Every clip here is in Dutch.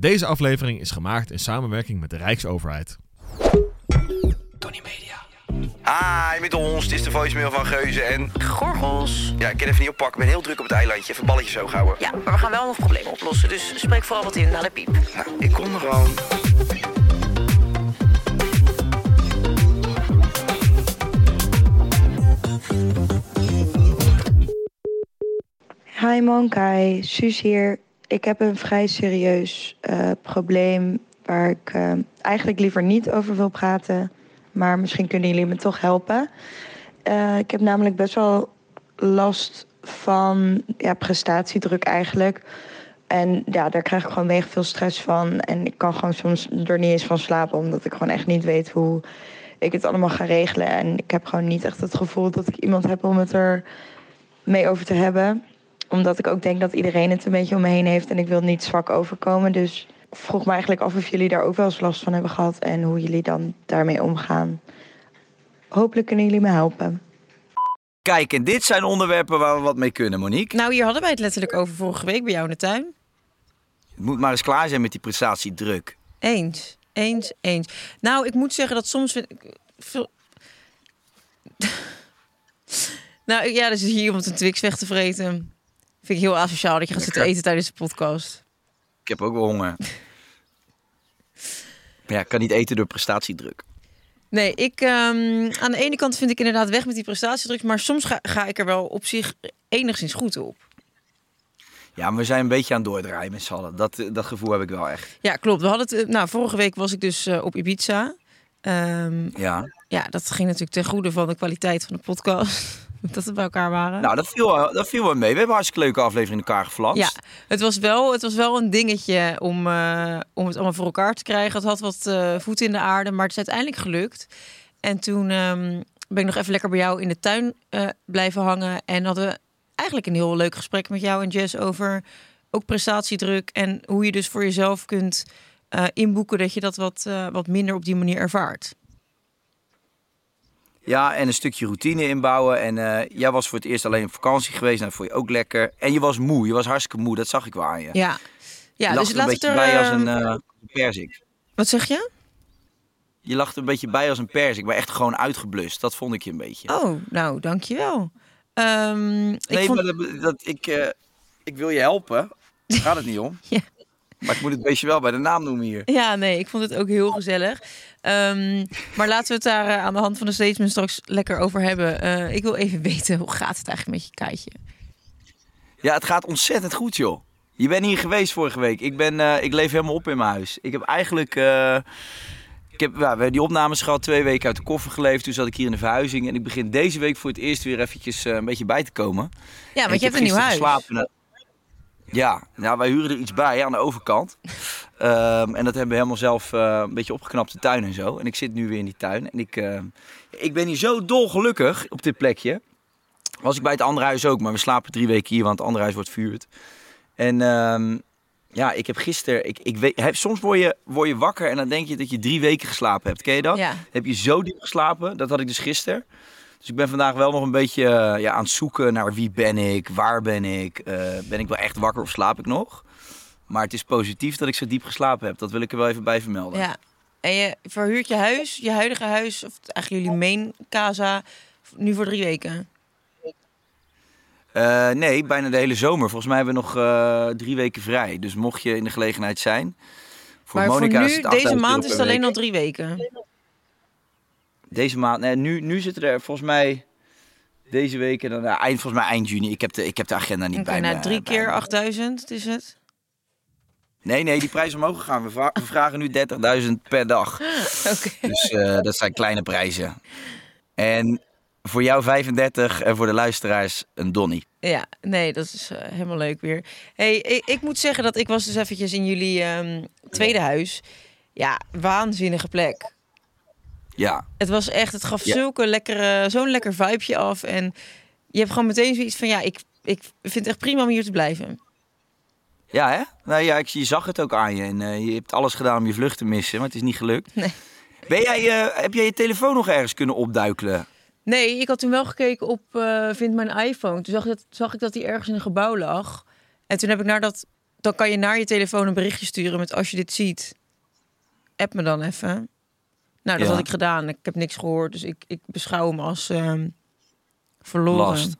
Deze aflevering is gemaakt in samenwerking met de Rijksoverheid. Tony Media. Ah, met ons. Het is de voicemail van Geuze en... Gorgels. Ja, ik kan even niet oppakken. Ik ben heel druk op het eilandje. Even balletjes zo houden. Ja, maar we gaan wel nog problemen oplossen. Dus spreek vooral wat in naar de piep. Nou, ik kom er gewoon. Hi Monkai, Suus hier. Ik heb een vrij serieus eh, probleem waar ik eh, eigenlijk liever niet over wil praten. Maar misschien kunnen jullie me toch helpen. Eh, ik heb namelijk best wel last van ja, prestatiedruk eigenlijk. En ja, daar krijg ik gewoon mega veel stress van. En ik kan gewoon soms er niet eens van slapen, omdat ik gewoon echt niet weet hoe ik het allemaal ga regelen. En ik heb gewoon niet echt het gevoel dat ik iemand heb om het er mee over te hebben omdat ik ook denk dat iedereen het een beetje om me heen heeft en ik wil niet zwak overkomen. Dus ik vroeg me eigenlijk af of jullie daar ook wel eens last van hebben gehad en hoe jullie dan daarmee omgaan. Hopelijk kunnen jullie me helpen. Kijk, en dit zijn onderwerpen waar we wat mee kunnen, Monique. Nou, hier hadden wij het letterlijk over vorige week bij jou in de tuin. Het moet maar eens klaar zijn met die prestatiedruk. Eens, eens, eens. Nou, ik moet zeggen dat soms vind ik veel... nou, ja, dus hier iemand een Twix weg te vreten. Vind ik heel asociaal dat je gaat zitten eten tijdens de podcast. Ik heb ook wel honger. Maar ja, ik kan niet eten door prestatiedruk. Nee, ik, ehm, aan de ene kant vind ik inderdaad weg met die prestatiedruk, maar soms ga, ga ik er wel op zich enigszins goed op. Ja, maar we zijn een beetje aan het doordraaien met z'n allen. Dat, dat gevoel heb ik wel echt. Ja, klopt. We hadden het, eh, nou, vorige week was ik dus eh, op Ibiza. Ehm, Ja. ja, dat ging natuurlijk ten goede van de kwaliteit van de podcast. dat we bij elkaar waren. Nou, dat viel, wel- dat viel wel mee. We hebben hartstikke leuke aflevering in elkaar geflanst. Ja, het was wel, het was wel een dingetje om, eh, om het allemaal voor elkaar te krijgen. Het had wat eh voet in de aarde, maar het is uiteindelijk gelukt. En toen ehm, ben ik nog even lekker bij jou in de tuin eh, blijven hangen. En hadden we eigenlijk een heel leuk gesprek met jou en Jess over ook prestatiedruk. En hoe je dus voor jezelf kunt eh, inboeken dat je dat wat, eh, wat minder op die manier ervaart. Ja, en een stukje routine inbouwen. En eh, jij was voor het eerst alleen op vakantie geweest. Nou, dat vond je ook lekker. En je was moe. Je was hartstikke moe. Dat zag ik wel aan je. Ja, ja je dus een laat het beetje er... bij als een perzik. Wat zeg je? Je er een beetje bij als een perzik. Maar echt gewoon uitgeblust. Dat vond ik je een beetje. Oh, nou, dankjewel. Ik nee, vond... maar dat, dat, ik, eh, ik wil je helpen. Daar gaat het niet om. Ja. Maar ik moet het beestje wel bij de naam noemen hier. Ja, nee, ik vond het ook heel gezellig. Ehm, maar laten we het daar eh, aan de hand van de statement straks lekker over hebben. Eh, ik wil even weten, hoe gaat het eigenlijk met je kaartje? Ja, het gaat ontzettend goed, joh. Je bent hier geweest vorige week. Ik, ben, eh, ik leef helemaal op in mijn huis. Ik heb eigenlijk... ik heb, ja, we hebben die opnames gehad, twee weken uit de koffer geleefd. Toen zat ik hier in de verhuizing. En ik begin deze week voor het eerst weer eventjes een beetje bij te komen. Ja, want je hebt een nieuw huis. geslapen. Ja, nou, wij huren er iets bij aan de overkant. Ehm, en dat hebben we helemaal zelf eh, een beetje opgeknapt, de tuin en zo. En ik zit nu weer in die tuin. En ik, eh, ik ben hier zo dolgelukkig op dit plekje. Was ik bij het andere huis ook, maar we slapen drie weken hier, want het andere huis wordt vuurd. En ehm, ja, ik heb gisteren... Ik, ik weet, soms word je, word je wakker en dan denk je dat je drie weken geslapen hebt. Ken je dat? Ja. Heb je zo diep geslapen? Dat had ik dus gisteren. Dus ik ben vandaag wel nog een beetje eh, ja, aan het zoeken naar wie ben ik, waar ben ik, eh, ben ik wel echt wakker of slaap ik nog? Maar het is positief dat ik zo diep geslapen heb. Dat wil ik er wel even bij vermelden. Ja. En je verhuurt je huis, je huidige huis, of eigenlijk jullie main casa, nu voor drie weken. Eh, nee, bijna de hele zomer. Volgens mij hebben we nog drie weken vrij. Dus mocht je in de gelegenheid zijn. Voor maar Monica voor is nu, het deze 8000 maand is het alleen al drie weken. Deze maand, nee, nu, nu zitten er volgens mij deze week en dan eh, eind, volgens mij eind juni. Ik heb de, ik heb de agenda niet Oké, bij nou me. drie keer me. 8000 is het. Nee, nee, die prijs omhoog gegaan. We, vra- we vragen nu 30.000 per dag. Oké. Dus eh, dat zijn kleine prijzen. En voor jou 35 en voor de luisteraars een donnie. Ja, nee, dat is eh, helemaal leuk weer. Hey, ik, ik moet zeggen dat ik was dus eventjes in jullie ehm, tweede huis. Ja, waanzinnige plek. Ja, Het was echt, het gaf Ja. zulke lekkere, zo'n lekker vibeje af. En je hebt gewoon meteen zoiets van, ja, ik, ik vind het echt prima om hier te blijven. ja hè? Nou ja, ik, je zag het ook aan je. En eh, je hebt alles gedaan om je vlucht te missen, maar het is niet gelukt. Nee. Ben jij, eh, heb jij je telefoon nog ergens kunnen opduikelen? Nee, ik had toen wel gekeken op eh Vind mijn iPhone. Toen zag, ik dat, zag ik dat die ergens in een gebouw lag. En toen heb ik naar dat dan kan je naar je telefoon een berichtje sturen met als je dit ziet, app me dan even. Nou, dat Ja. had ik gedaan. Ik heb niks gehoord, dus ik, ik beschouw hem als ehm, verloren. Last.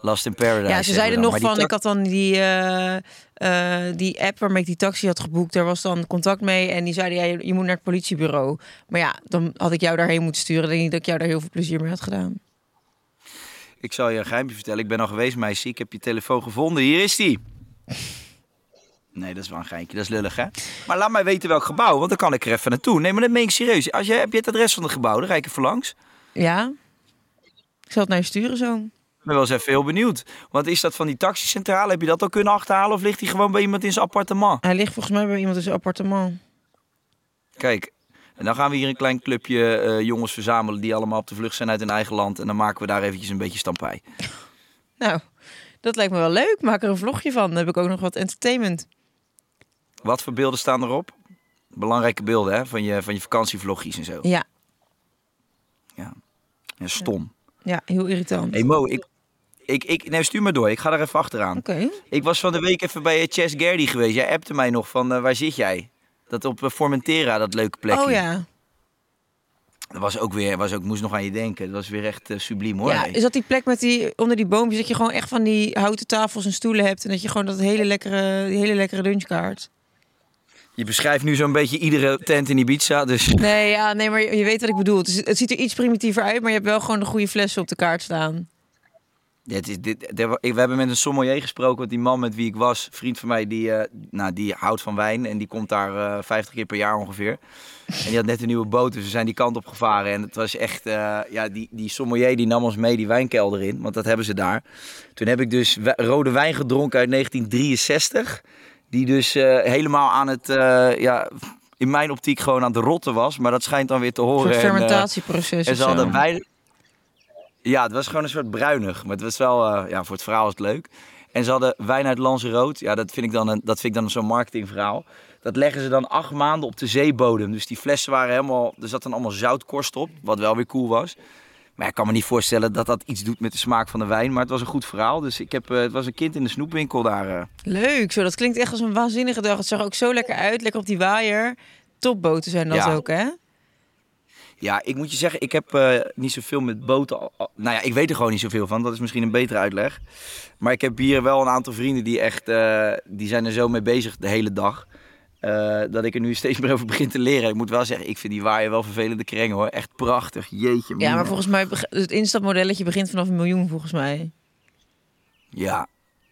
Last in Paradise. Ja, ze zeiden nog van, ik had dan die, eh, eh, die app waarmee ik die taxi had geboekt, daar was dan contact mee en die zeiden, ja, je, moet naar het politiebureau. Maar ja, dan had ik jou daarheen moeten sturen. Ik denk niet dat ik jou daar heel veel plezier mee had gedaan. Ik zal je een geheimje vertellen. Ik ben al geweest, meisje. Ik heb je telefoon gevonden. Hier is die. Nee, dat is wel een geintje. Dat is lullig, hè? Maar laat mij weten welk gebouw, want dan kan ik er even naartoe. Nee, maar dat meen ik serieus. Als je, heb je het adres van het gebouw, dan rijd ik even langs. Ja? Ik zal het naar je sturen zo. Ik ben wel eens even heel benieuwd. Want is dat van die taxicentrale? Heb je dat al kunnen achterhalen? Of ligt hij gewoon bij iemand in zijn appartement? Hij ligt volgens mij bij iemand in zijn appartement. Kijk, en dan gaan we hier een klein clubje eh, jongens verzamelen... die allemaal op de vlucht zijn uit hun eigen land. En dan maken we daar eventjes een beetje stampij. Nou, dat lijkt me wel leuk. Maak er een vlogje van. Dan heb ik ook nog wat entertainment. Wat voor beelden staan erop? Belangrijke beelden, hè? Van je, van je vakantievlogjes en zo. Ja, Ja, stom. ja heel irritant. Hey Mo, ik, ik, ik, nee, stuur maar door. Ik ga er even achteraan. Oké. Ik was van de week even bij eh, Chess Gerdy geweest. Jij appte mij nog van, eh, waar zit jij? Dat op eh, Formentera, dat leuke plekje. Oh ja. Dat was ook weer, was ook, moest nog aan je denken. Dat was weer echt subliem hoor. ja. Is dat die plek met die, onder die boompjes, dat je gewoon echt van die houten tafels en stoelen hebt. En dat je gewoon dat hele lekkere, die hele lekkere lunchkaart. Je beschrijft nu zo'n beetje iedere tent in Ibiza. Dus Nee, ja, nee, maar je je weet wat ik bedoel. Het, is- het ziet er iets primitiever uit, maar je hebt wel gewoon de goede flessen op de kaart staan. dit is, dit, we hebben met een sommelier gesproken. Want die man met wie ik was, vriend van mij, die, eh, nou, die houdt van wijn. En die komt daar eh 50 keer per jaar ongeveer. En die had net een nieuwe boot, dus we zijn die kant op gevaren. En het was echt, eh, ja, die, die sommelier die nam ons mee die wijnkelder in. Want dat hebben ze daar. Toen heb ik dus rode wijn gedronken uit 1963. Die dus eh, helemaal aan het, eh, ja, in mijn optiek gewoon aan het rotten was. Maar dat schijnt dan weer te Een horen. soort En, eh, fermentatieproces en of ze hadden. Ja, het was gewoon een soort bruinig. Maar het was wel, ja, voor het verhaal was het leuk. En ze hadden wijn uit Lanzarote. Ja, dat vind ik dan, een, dat vind ik dan zo'n marketingverhaal. Dat leggen ze dan acht maanden op de zeebodem. Dus die flessen waren helemaal, er zat dan allemaal zoutkorst op. Wat wel weer cool was. Maar ik kan me niet voorstellen dat dat iets doet met de smaak van de wijn. Maar het was een goed verhaal. Dus ik heb, eh, het was een kind in de snoepwinkel daar. eh. Leuk, zo. Dat klinkt echt als een waanzinnige dag. Het zag er ook zo lekker uit. Lekker op die waaier. Topboten zijn dat Ja. ook, hè? Ja, ik moet je zeggen, ik heb eh, niet zoveel met boten. Nou ja, ik weet er gewoon niet zoveel van. Dat is misschien een betere uitleg. Maar ik heb hier wel een aantal vrienden die echt, die zijn er zo mee bezig de hele dag. Eh, dat ik er nu steeds meer over begin te leren. Ik moet wel zeggen, ik vind die waaier wel vervelende krengen hoor. Echt prachtig, jeetje. Ja, maar volgens mij, het instapmodelletje begint vanaf een miljoen, volgens mij. Ja,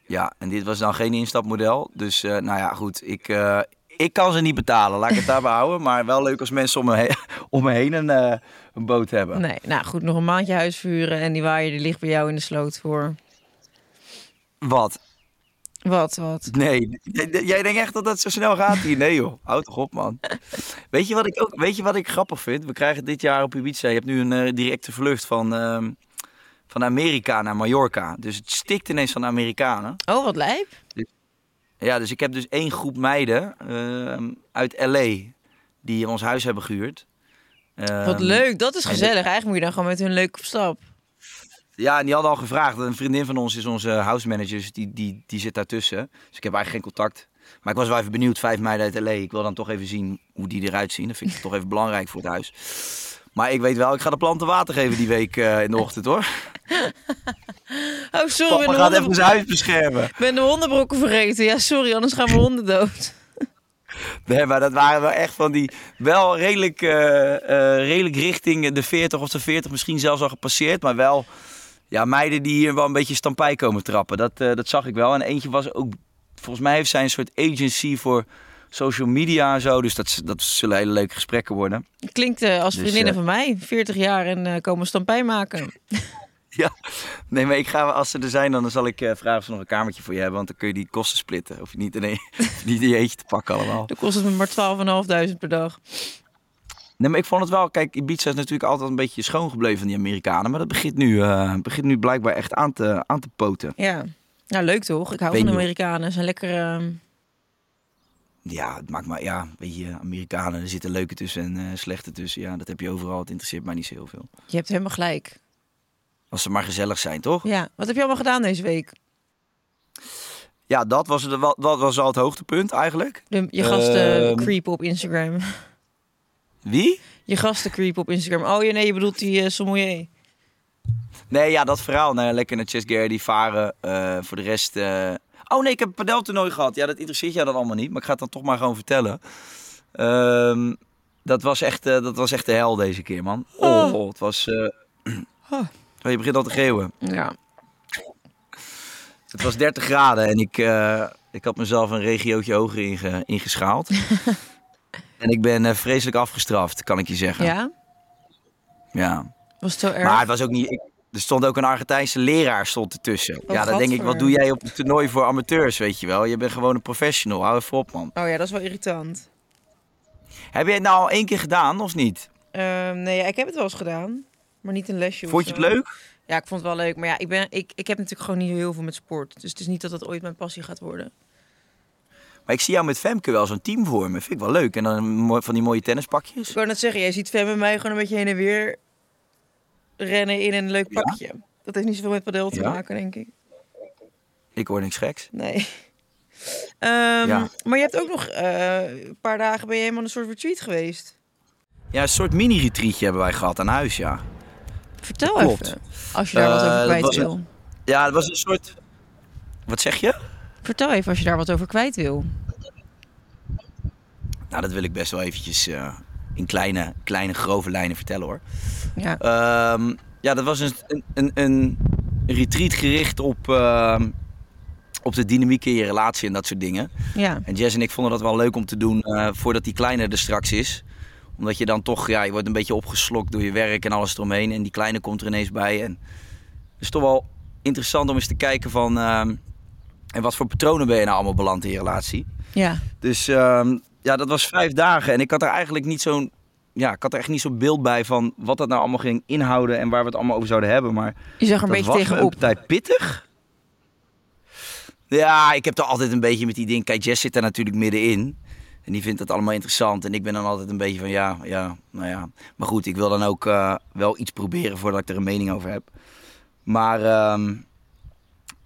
ja, en dit was dan geen instapmodel. Dus eh, nou ja, goed. Ik, eh, ik kan ze niet betalen, laat ik het daarbij houden. Maar wel leuk als mensen om me, he- om me heen een, een boot hebben. Nee, nou goed, nog een maandje huis vuren en die waaier die ligt bij jou in de sloot voor. Wat? Wat, wat? Nee, jij denkt echt dat dat zo snel gaat hier? Nee joh, houd toch op man. Weet je wat ik ook, weet je wat ik grappig vind? We krijgen dit jaar op Ibiza, je hebt nu een eh, directe vlucht van, ehm, van Amerika naar Mallorca. Dus het stikt ineens van de Amerikanen. Oh, wat lijp. Ja, dus ik heb dus één groep meiden ehm, uit LA die ons huis hebben gehuurd. Wat Ehm, leuk, dat is gezellig. Eigenlijk moet je dan gewoon met hun leuk op stap. Ja, en die hadden al gevraagd. Een vriendin van ons is onze house manager, dus die, die, die zit daartussen. Dus ik heb eigenlijk geen contact. Maar ik was wel even benieuwd, vijf meiden uit LA. Ik wil dan toch even zien hoe die eruit zien. Dat vind ik toch even belangrijk voor het huis. Maar ik weet wel, ik ga de planten water geven die week eh, in de ochtend hoor. Oh, sorry, de, gaat even zijn huis beschermen. ik ben de hondenbrokken vergeten. Ja, sorry, anders gaan mijn honden dood. Nee, maar dat waren wel echt van die, wel redelijk, eh, eh, redelijk richting de 40 of de 40 misschien zelfs al gepasseerd. Maar wel, ja, meiden die hier wel een beetje stampij komen trappen. Dat, eh, dat zag ik wel. En eentje was ook, volgens mij heeft zij een soort agency voor social media en zo. Dus dat, dat zullen hele leuke gesprekken worden. Klinkt eh, als Dus, vriendinnen eh, van mij, 40 jaar en komen stampij maken. Ja, nee, maar ik ga, als ze er zijn, dan zal ik vragen of ze nog een kamertje voor je hebben. Want dan kun je die kosten splitten. Of niet in een, niet je eentje te pakken allemaal. Dan kost het me maar 12.500 per dag. Nee, maar ik vond het wel... Kijk, Ibiza is natuurlijk altijd een beetje schoon gebleven van die Amerikanen. Maar dat begint nu, eh, begint nu blijkbaar echt aan te, aan te poten. Ja. Nou, leuk toch? Ik hou Weet van Amerikanen. Ze zijn lekker... ehm, Ja, het maakt maar... Ja, weet je, Amerikanen, er zitten leuke tussen en eh, slechte tussen. Ja, dat heb je overal. Het interesseert mij niet zo heel veel. Je hebt helemaal gelijk. Als ze maar gezellig zijn, toch? Ja. Wat heb je allemaal gedaan deze week? ja, dat was, het, wat- dat was al het hoogtepunt eigenlijk. De, je gasten Ehm. creep op Instagram. Wie? Je gasten creep op Instagram. Oh ja, nee, je bedoelt die uh, sommelier. Nee, ja, dat verhaal. Nou, ja, lekker naar Chess Gary varen. Eh, voor de rest... eh, Oh nee, ik heb een padeltoernooi gehad. Ja, dat interesseert jou dan allemaal niet. Maar ik ga het dan toch maar gewoon vertellen. Ehm, dat, was echt, eh, dat was echt de hel deze keer, man. Oh, Oh. het was... eh, Oh. Oh, je begint al te geeuwen. Ja. Het was 30 graden en ik, eh, ik had mezelf een regiootje hoger inge- ingeschaald. en ik ben eh, vreselijk afgestraft, kan ik je zeggen. Ja? Ja. Was het zo erg? Maar het was ook niet... ik- er stond ook een Argentijnse leraar stond ertussen. Oh, ja, dan denk ik, wat doe jij op een toernooi voor amateurs, weet je wel? Je bent gewoon een professional, hou even op, man. Oh ja, dat is wel irritant. Heb jij het nou al één keer gedaan, of niet? Ehm, nee, ja, ik heb het wel eens gedaan. Maar niet een lesje. Vond je het leuk? Ja, ik vond het wel leuk. Maar ja, ik, ben, ik, ik heb natuurlijk gewoon niet heel veel met sport. Dus het is niet dat dat ooit mijn passie gaat worden. Maar ik zie jou met Femke wel zo'n team vormen. Vind ik wel leuk. En dan van die mooie tennispakjes. Ik wou net zeggen, jij ziet Fem en mij gewoon een beetje heen en weer rennen in een leuk Ja? pakje. Dat heeft niet zoveel met padel te Ja? maken, denk ik. Ik hoor niks geks. Nee. Ehm, Ja. Maar je hebt ook nog eh, een paar dagen ben je helemaal een soort retreat geweest. Ja, een soort mini-retreatje hebben wij gehad aan huis, ja. Vertel even, als je daar wat Eh, over dat kwijt een- wil. Ja, het was een soort... Wat zeg je? Vertel even als je daar wat over kwijt wil. Nou, dat wil ik best wel eventjes eh, in kleine, kleine, grove lijnen vertellen, hoor. Ja. Ehm, ja, dat was een, een, een, een retreat gericht op, ehm, op de dynamiek in je relatie en dat soort dingen. ja. En Jess en ik vonden dat wel leuk om te doen eh, voordat die kleine er straks is. Omdat je dan toch, ja, je wordt een beetje opgeslokt door je werk en alles eromheen. En die kleine komt er ineens bij. En het is toch wel interessant om eens te kijken van... ehm, en wat voor patronen ben je nou allemaal beland in je relatie? Ja. Dus ehm, ja, dat was vijf dagen. En ik had er eigenlijk niet zo'n... Ja, ik had er echt niet zo'n beeld bij van wat dat nou allemaal ging inhouden en waar we het allemaal over zouden hebben. Maar Je zag er een dat beetje tegenop. een partij pittig. Ja, ik heb er altijd een beetje met die ding. Kijk, Jess zit daar natuurlijk middenin. En die vindt het allemaal interessant. En ik ben dan altijd een beetje van ja, ja, nou ja. Maar goed, ik wil dan ook eh, wel iets proberen voordat ik er een mening over heb. Maar ehm,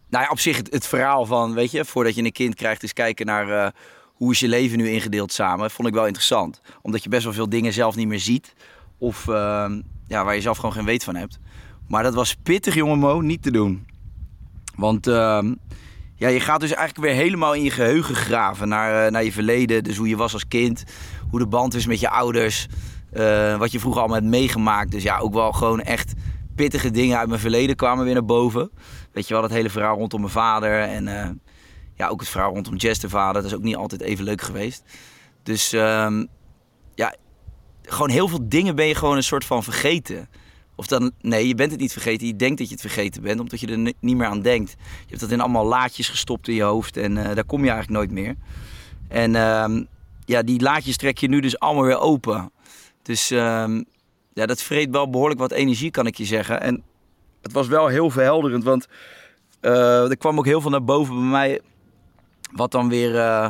nou ja, op zich het, het verhaal van, weet je, voordat je een kind krijgt, is kijken naar eh, hoe is je leven nu ingedeeld samen. Vond ik wel interessant. Omdat je best wel veel dingen zelf niet meer ziet. Of ehm, ja, waar je zelf gewoon geen weet van hebt. Maar dat was pittig, jongen Mo, niet te doen. Want ehm, ja, je gaat dus eigenlijk weer helemaal in je geheugen graven naar, eh, naar je verleden. Dus hoe je was als kind, hoe de band is met je ouders, eh, wat je vroeger allemaal hebt meegemaakt. Dus ja, ook wel gewoon echt pittige dingen uit mijn verleden kwamen weer naar boven. Weet je wel, dat hele verhaal rondom mijn vader en eh, ja, ook het verhaal rondom Jess de vader. Dat is ook niet altijd even leuk geweest. Dus ehm, ja, gewoon heel veel dingen ben je gewoon een soort van vergeten. Of dan, nee, je bent het niet vergeten. Je denkt dat je het vergeten bent, omdat je er ni- niet meer aan denkt. Je hebt dat in allemaal laadjes gestopt in je hoofd en eh, daar kom je eigenlijk nooit meer. En ehm, ja, die laadjes trek je nu dus allemaal weer open. Dus ehm, ja, dat vreet wel behoorlijk wat energie, kan ik je zeggen. En het was wel heel verhelderend, want eh, er kwam ook heel veel naar boven bij mij. Wat dan weer eh,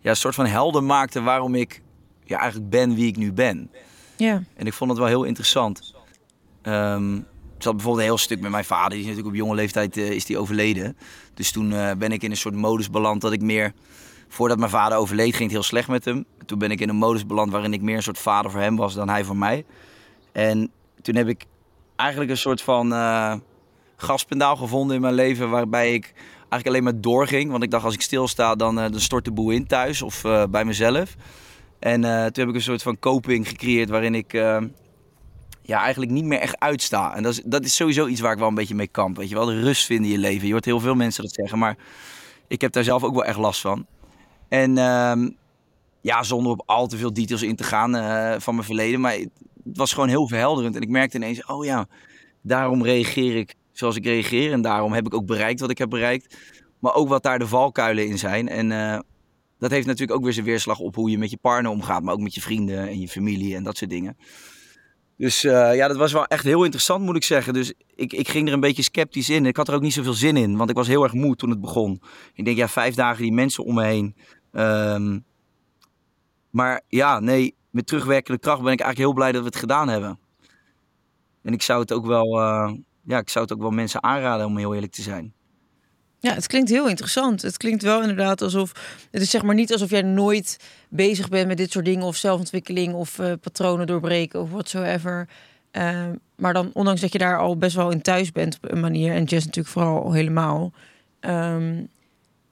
ja, een soort van helder maakte waarom ik ja, eigenlijk ben wie ik nu ben. Ja. En ik vond het wel heel interessant. Ehm ik zat bijvoorbeeld een heel stuk met mijn vader. Die is natuurlijk op jonge leeftijd eh, is die overleden. Dus toen ben ik in een soort modus beland dat ik meer... Voordat mijn vader overleed ging het heel slecht met hem. Toen ben ik in een modus beland waarin ik meer een soort vader voor hem was dan hij voor mij. En toen heb ik eigenlijk een soort van eh gaspendaal gevonden in mijn leven... waarbij ik eigenlijk alleen maar doorging. Want ik dacht als ik stilsta dan, eh, dan stort de boel in thuis of eh, bij mezelf. En toen heb ik een soort van coping gecreëerd waarin ik ja, eigenlijk niet meer echt uitsta. En dat is, dat is sowieso iets waar ik wel een beetje mee kamp. Weet je wel, de rust vinden in je leven. Je hoort heel veel mensen dat zeggen, maar ik heb daar zelf ook wel echt last van. En ehm, ja, zonder op al te veel details in te gaan van mijn verleden. Maar het, was gewoon heel verhelderend. En ik merkte ineens, oh ja, daarom reageer ik zoals ik reageer. En daarom heb ik ook bereikt wat ik heb bereikt. Maar ook wat daar de valkuilen in zijn. En eh, dat heeft natuurlijk ook weer zijn weerslag op hoe je met je partner omgaat. Maar ook met je vrienden en je familie en dat soort dingen. Dus eh, ja, dat was wel echt heel interessant, moet ik zeggen. Dus ik, ik ging er een beetje sceptisch in. Ik had er ook niet zoveel zin in, want ik was heel erg moe toen het begon. Ik denk, ja, vijf dagen die mensen om me heen. Ehm, maar ja, nee, met terugwerkende kracht ben ik eigenlijk heel blij dat we het gedaan hebben. En ik zou het ook wel, eh, ja, ik zou het ook wel mensen aanraden om heel eerlijk te zijn. Ja, het klinkt heel interessant. Het klinkt wel inderdaad alsof. Het is zeg maar niet alsof jij nooit bezig bent met dit soort dingen of zelfontwikkeling of eh, patronen doorbreken of whatsoever. Uh, maar dan, ondanks dat je daar al best wel in thuis bent op een manier, en jazz natuurlijk vooral al helemaal, um,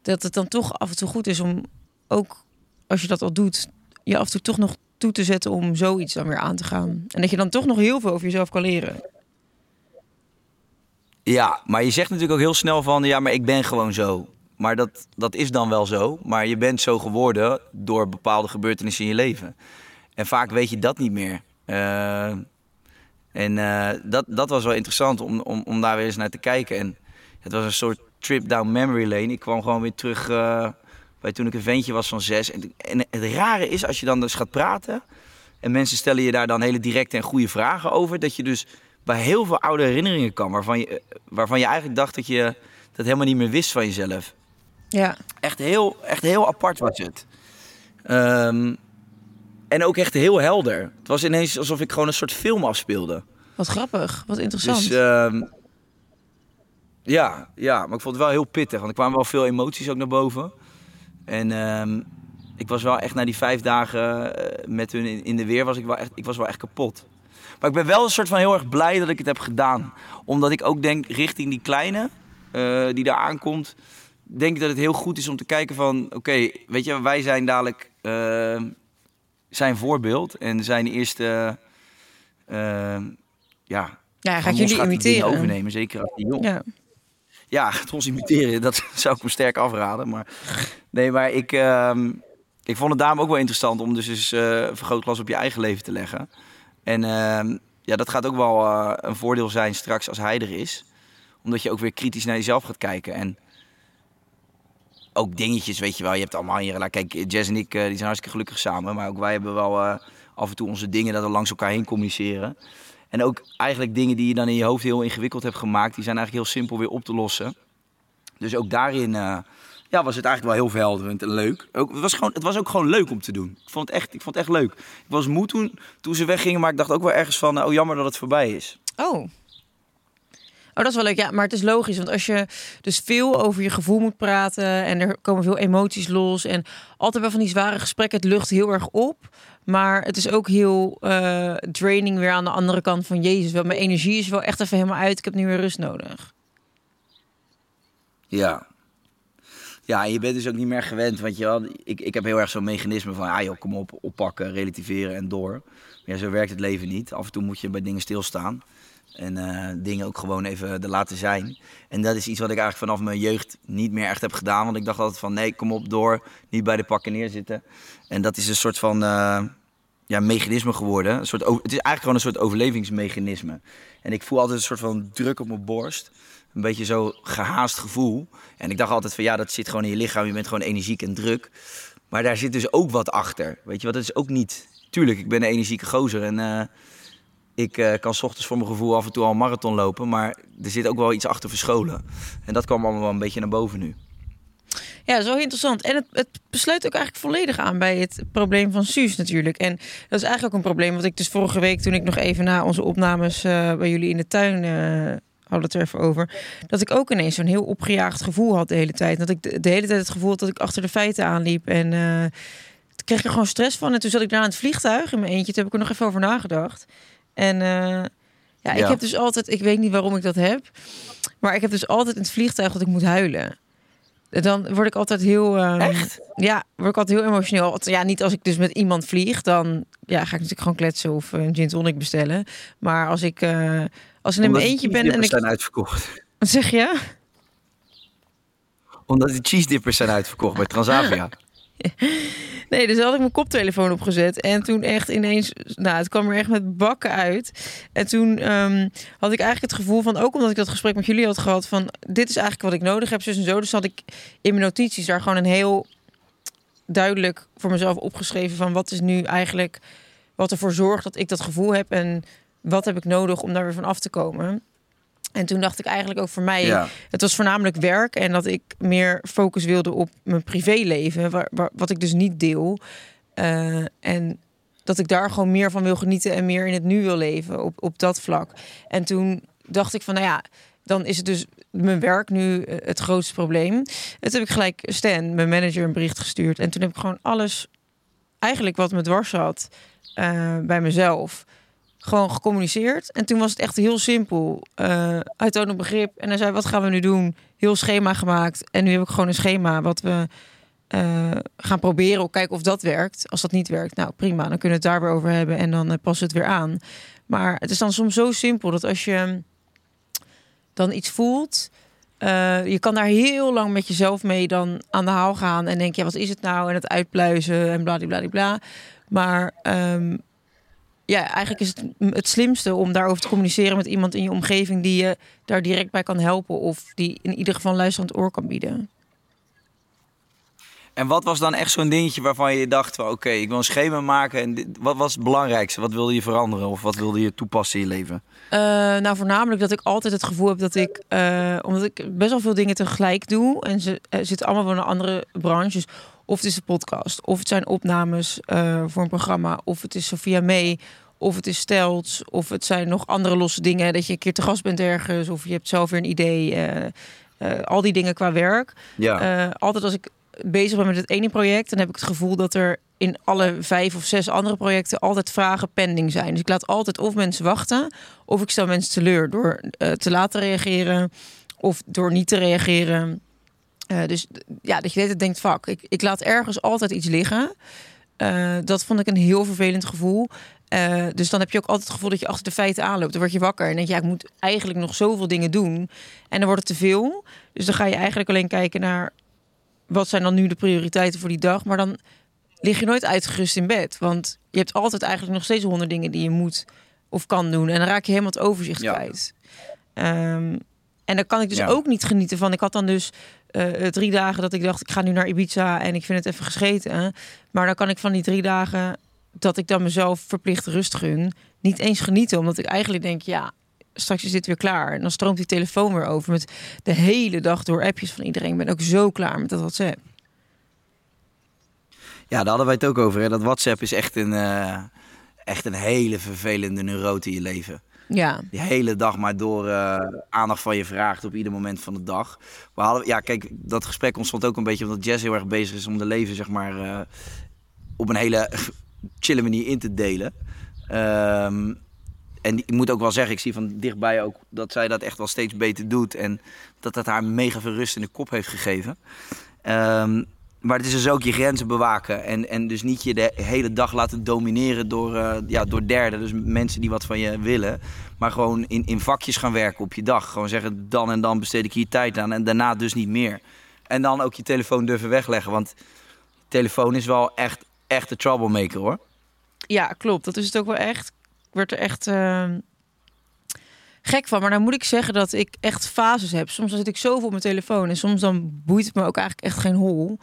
dat het dan toch af en toe goed is om ook als je dat al doet, je af en toe toch nog toe te zetten om zoiets dan weer aan te gaan. En dat je dan toch nog heel veel over jezelf kan leren. Ja, maar je zegt natuurlijk ook heel snel van ja, maar ik ben gewoon zo. Maar dat, dat is dan wel zo. Maar je bent zo geworden door bepaalde gebeurtenissen in je leven. En vaak weet je dat niet meer. Uh, en uh, dat, dat was wel interessant om, om, om daar weer eens naar te kijken. En het was een soort trip down memory lane. Ik kwam gewoon weer terug uh, bij toen ik een ventje was van zes. En, en het rare is, als je dan dus gaat praten... en mensen stellen je daar dan hele directe en goede vragen over... dat je dus bij heel veel oude herinneringen kan... waarvan je, waarvan je eigenlijk dacht dat je dat helemaal niet meer wist van jezelf. Ja. Echt heel, echt heel apart was het. Um, en ook echt heel helder. Het was ineens alsof ik gewoon een soort film afspeelde. Wat grappig, wat interessant. Dus, uh, ja, ja, maar ik vond het wel heel pittig. Want er kwamen wel veel emoties ook naar boven. En uh, ik was wel echt na die vijf dagen eh, met hun in, in, de weer, was ik, wel echt, ik was wel echt kapot. Maar ik ben wel een soort van heel erg blij dat ik het heb gedaan. Omdat ik ook denk, richting die kleine uh, die daar aankomt... denk ik dat het heel goed is om te kijken van... Oké, weet je, wij zijn dadelijk uh, zijn voorbeeld en zijn eerste... Uh, ja, ja, gaat jullie imiteren? overnemen, zeker als die jong. Ja. ja, gaat ons imiteren, dat zou ik me sterk afraden. Maar nee, maar ik, uh, ik vond het daarom ook wel interessant om dus eens uh, vergrootglas op je eigen leven te leggen. En uh, ja, dat gaat ook wel uh, een voordeel zijn straks als hij er is. Omdat je ook weer kritisch naar jezelf gaat kijken. En ook dingetjes, weet je wel. Je hebt allemaal hier. Kijk, Jazz en ik die zijn hartstikke gelukkig samen. Maar ook wij hebben wel af en toe onze dingen dat we langs elkaar heen communiceren. En ook eigenlijk dingen die je dan in je hoofd heel ingewikkeld hebt gemaakt, die zijn eigenlijk heel simpel weer op te lossen. Dus ook daarin ja, was het eigenlijk wel heel verhelderend en leuk. Ook, het, was gewoon, het was ook gewoon leuk om te doen. Ik vond het echt, ik vond het echt leuk. Ik was moe toen, toen ze weggingen, maar ik dacht ook wel ergens van, oh jammer dat het voorbij is. Oh. Oh, dat is wel leuk. Ja, maar het is logisch. Want als je dus veel over je gevoel moet praten en er komen veel emoties los en altijd wel van die zware gesprekken, het lucht heel erg op. Maar het is ook heel uh, draining weer aan de andere kant van Jezus. Wel, mijn energie is wel echt even helemaal uit. Ik heb nu weer rust nodig. Ja. Ja, je bent dus ook niet meer gewend. Want je wel, ik, ik heb heel erg zo'n mechanisme van, joh, kom op, oppakken, relativeren en door. Maar ja, zo werkt het leven niet. Af en toe moet je bij dingen stilstaan. En uh, dingen ook gewoon even er laten zijn. En dat is iets wat ik eigenlijk vanaf mijn jeugd niet meer echt heb gedaan. Want ik dacht altijd van nee, kom op door. Niet bij de pakken neerzitten. En dat is een soort van uh, ja, mechanisme geworden. Een soort, het is eigenlijk gewoon een soort overlevingsmechanisme. En ik voel altijd een soort van druk op mijn borst. Een beetje zo gehaast gevoel. En ik dacht altijd van ja, dat zit gewoon in je lichaam. Je bent gewoon energiek en druk. Maar daar zit dus ook wat achter. Weet je wat? Is ook niet... Tuurlijk, ik ben een energieke gozer en... Uh, ik uh, kan s ochtends voor mijn gevoel af en toe al een marathon lopen, maar er zit ook wel iets achter verscholen. En dat kwam allemaal wel een beetje naar boven nu. Ja, zo interessant. En het, het besluit ook eigenlijk volledig aan bij het probleem van Suus natuurlijk. En dat is eigenlijk ook een probleem wat ik dus vorige week, toen ik nog even na onze opnames uh, bij jullie in de tuin hadden het er even over, dat ik ook ineens zo'n heel opgejaagd gevoel had de hele tijd. Dat ik de, de hele tijd het gevoel had dat ik achter de feiten aanliep en uh, toen kreeg ik er gewoon stress van. En toen zat ik daar aan het vliegtuig in mijn eentje. Toen heb ik er nog even over nagedacht. En uh, ja, ik heb dus altijd, ik weet niet waarom ik dat heb, maar ik heb dus altijd in het vliegtuig dat ik moet huilen. Dan word ik altijd heel. Um, Echt? Ja, word ik altijd heel emotioneel. Ja, niet als ik dus met iemand vlieg, dan ja, ga ik natuurlijk gewoon kletsen of een gin tonic bestellen. Maar als ik, uh, als ik in mijn eentje ben en ik. zijn uitverkocht. Wat zeg je? Omdat de cheese dippers zijn uitverkocht bij Transavia. Nee, dus had ik mijn koptelefoon opgezet. En toen echt ineens, nou, het kwam er echt met bakken uit. En toen um, had ik eigenlijk het gevoel van, ook omdat ik dat gesprek met jullie had gehad, van dit is eigenlijk wat ik nodig heb, zus en zo. Dus had ik in mijn notities daar gewoon een heel duidelijk voor mezelf opgeschreven van wat is nu eigenlijk wat ervoor zorgt dat ik dat gevoel heb en wat heb ik nodig om daar weer van af te komen. En toen dacht ik eigenlijk ook voor mij, ja. het was voornamelijk werk en dat ik meer focus wilde op mijn privéleven, waar, waar, wat ik dus niet deel. Uh, en dat ik daar gewoon meer van wil genieten en meer in het nu wil leven op, op dat vlak. En toen dacht ik van, nou ja, dan is het dus mijn werk nu eh, het grootste probleem. En toen heb ik gelijk Stan, mijn manager, een bericht gestuurd. En toen heb ik gewoon alles, eigenlijk wat me dwars had, eh, bij mezelf, gewoon gecommuniceerd. En toen was het echt heel simpel. Eh hij toonde begrip en hij zei, wat gaan we nu doen? Heel schema gemaakt. En nu heb ik gewoon een schema wat we eh, gaan proberen. Kijken of dat werkt. Als dat niet werkt, nou prima. Dan kunnen we het daar weer over hebben en dan eh, passen we het weer aan. Maar het is dan soms zo simpel dat als je dan iets voelt... eh, je kan daar heel lang met jezelf mee dan aan de haal gaan. En denk je, ja, wat is het nou? En het uitpluizen en bladibladibla. Maar ehm, ja, eigenlijk is het het slimste om daarover te communiceren met iemand in je omgeving die je daar direct bij kan helpen. Of die in ieder geval een luisterend oor kan bieden. En wat was dan echt zo'n dingetje waarvan je dacht: van, oké, ik wil een schema maken. En dit, wat was het belangrijkste? Wat wilde je veranderen of wat wilde je toepassen in je leven? Eh, nou, voornamelijk dat ik altijd het gevoel heb dat ik, eh, omdat ik best wel veel dingen tegelijk doe en ze eh, zitten allemaal wel in andere branches. Of het is een podcast, of het zijn opnames eh, voor een programma, of het is Sophia May, of het is Stelts, of het zijn nog andere losse dingen. Dat je een keer te gast bent ergens, of je hebt zelf weer een idee. eh, eh, al die dingen qua werk. Ja. Altijd als ik bezig ben met het ene project, dan heb ik het gevoel dat er in alle vijf of zes andere projecten altijd vragen pending zijn. Dus ik laat altijd of mensen wachten, of ik stel mensen teleur door te laten reageren of door niet te reageren. Eh, dus ja, dat je dit denkt, fuck, ik, ik laat ergens altijd iets liggen. Eh, dat vond ik een heel vervelend gevoel. Eh, dus dan heb je ook altijd het gevoel dat je achter de feiten aanloopt. Dan word je wakker en denk je, ja, ik moet eigenlijk nog zoveel dingen doen. En dan wordt het te veel. Dus dan ga je eigenlijk alleen kijken naar wat zijn dan nu de prioriteiten voor die dag. Maar dan lig je nooit uitgerust in bed. Want je hebt altijd eigenlijk nog steeds honderd dingen die je moet of kan doen. En dan raak je helemaal het overzicht Ja. kwijt. Ehm, en dan kan ik dus Ja. ook niet genieten van. Ik had dan dus eh, drie dagen dat ik dacht, ik ga nu naar Ibiza en ik vind het even gescheten. Maar dan kan ik van die drie dagen dat ik dan mezelf verplicht rust gun, niet eens genieten. Omdat ik eigenlijk denk, ja, straks is dit weer klaar. En dan stroomt die telefoon weer over met de hele dag door appjes van iedereen. Ik ben ook zo klaar met dat WhatsApp. Ja, daar hadden wij het ook over. Hè? Dat WhatsApp is echt een, eh, echt een hele vervelende neurote in je leven. Ja, Die hele dag maar door eh, aandacht van je vraagt op ieder moment van de dag. We hadden, ja, kijk, dat gesprek ontstond ook een beetje omdat Jess heel erg bezig is om de leven, zeg maar, eh, op een hele chille manier in te delen. Ehm, en ik moet ook wel zeggen, ik zie van dichtbij ook dat zij dat echt wel steeds beter doet. En dat dat haar mega veel rust in de kop heeft gegeven. Ehm, maar het is dus ook je grenzen bewaken. En, en dus niet je de hele dag laten domineren door, eh, ja, door derden. Dus mensen die wat van je willen. Maar gewoon in, in vakjes gaan werken op je dag. Gewoon zeggen, dan en dan besteed ik hier tijd aan. En daarna dus niet meer. En dan ook je telefoon durven wegleggen. Want telefoon is wel echt, echt de troublemaker hoor. ja, klopt. Dat is het ook wel echt. Ik werd er echt ehm, gek van. Maar dan moet ik zeggen dat ik echt fases heb. Soms dan zit ik zoveel op mijn telefoon. En soms dan boeit het me ook eigenlijk echt geen hol.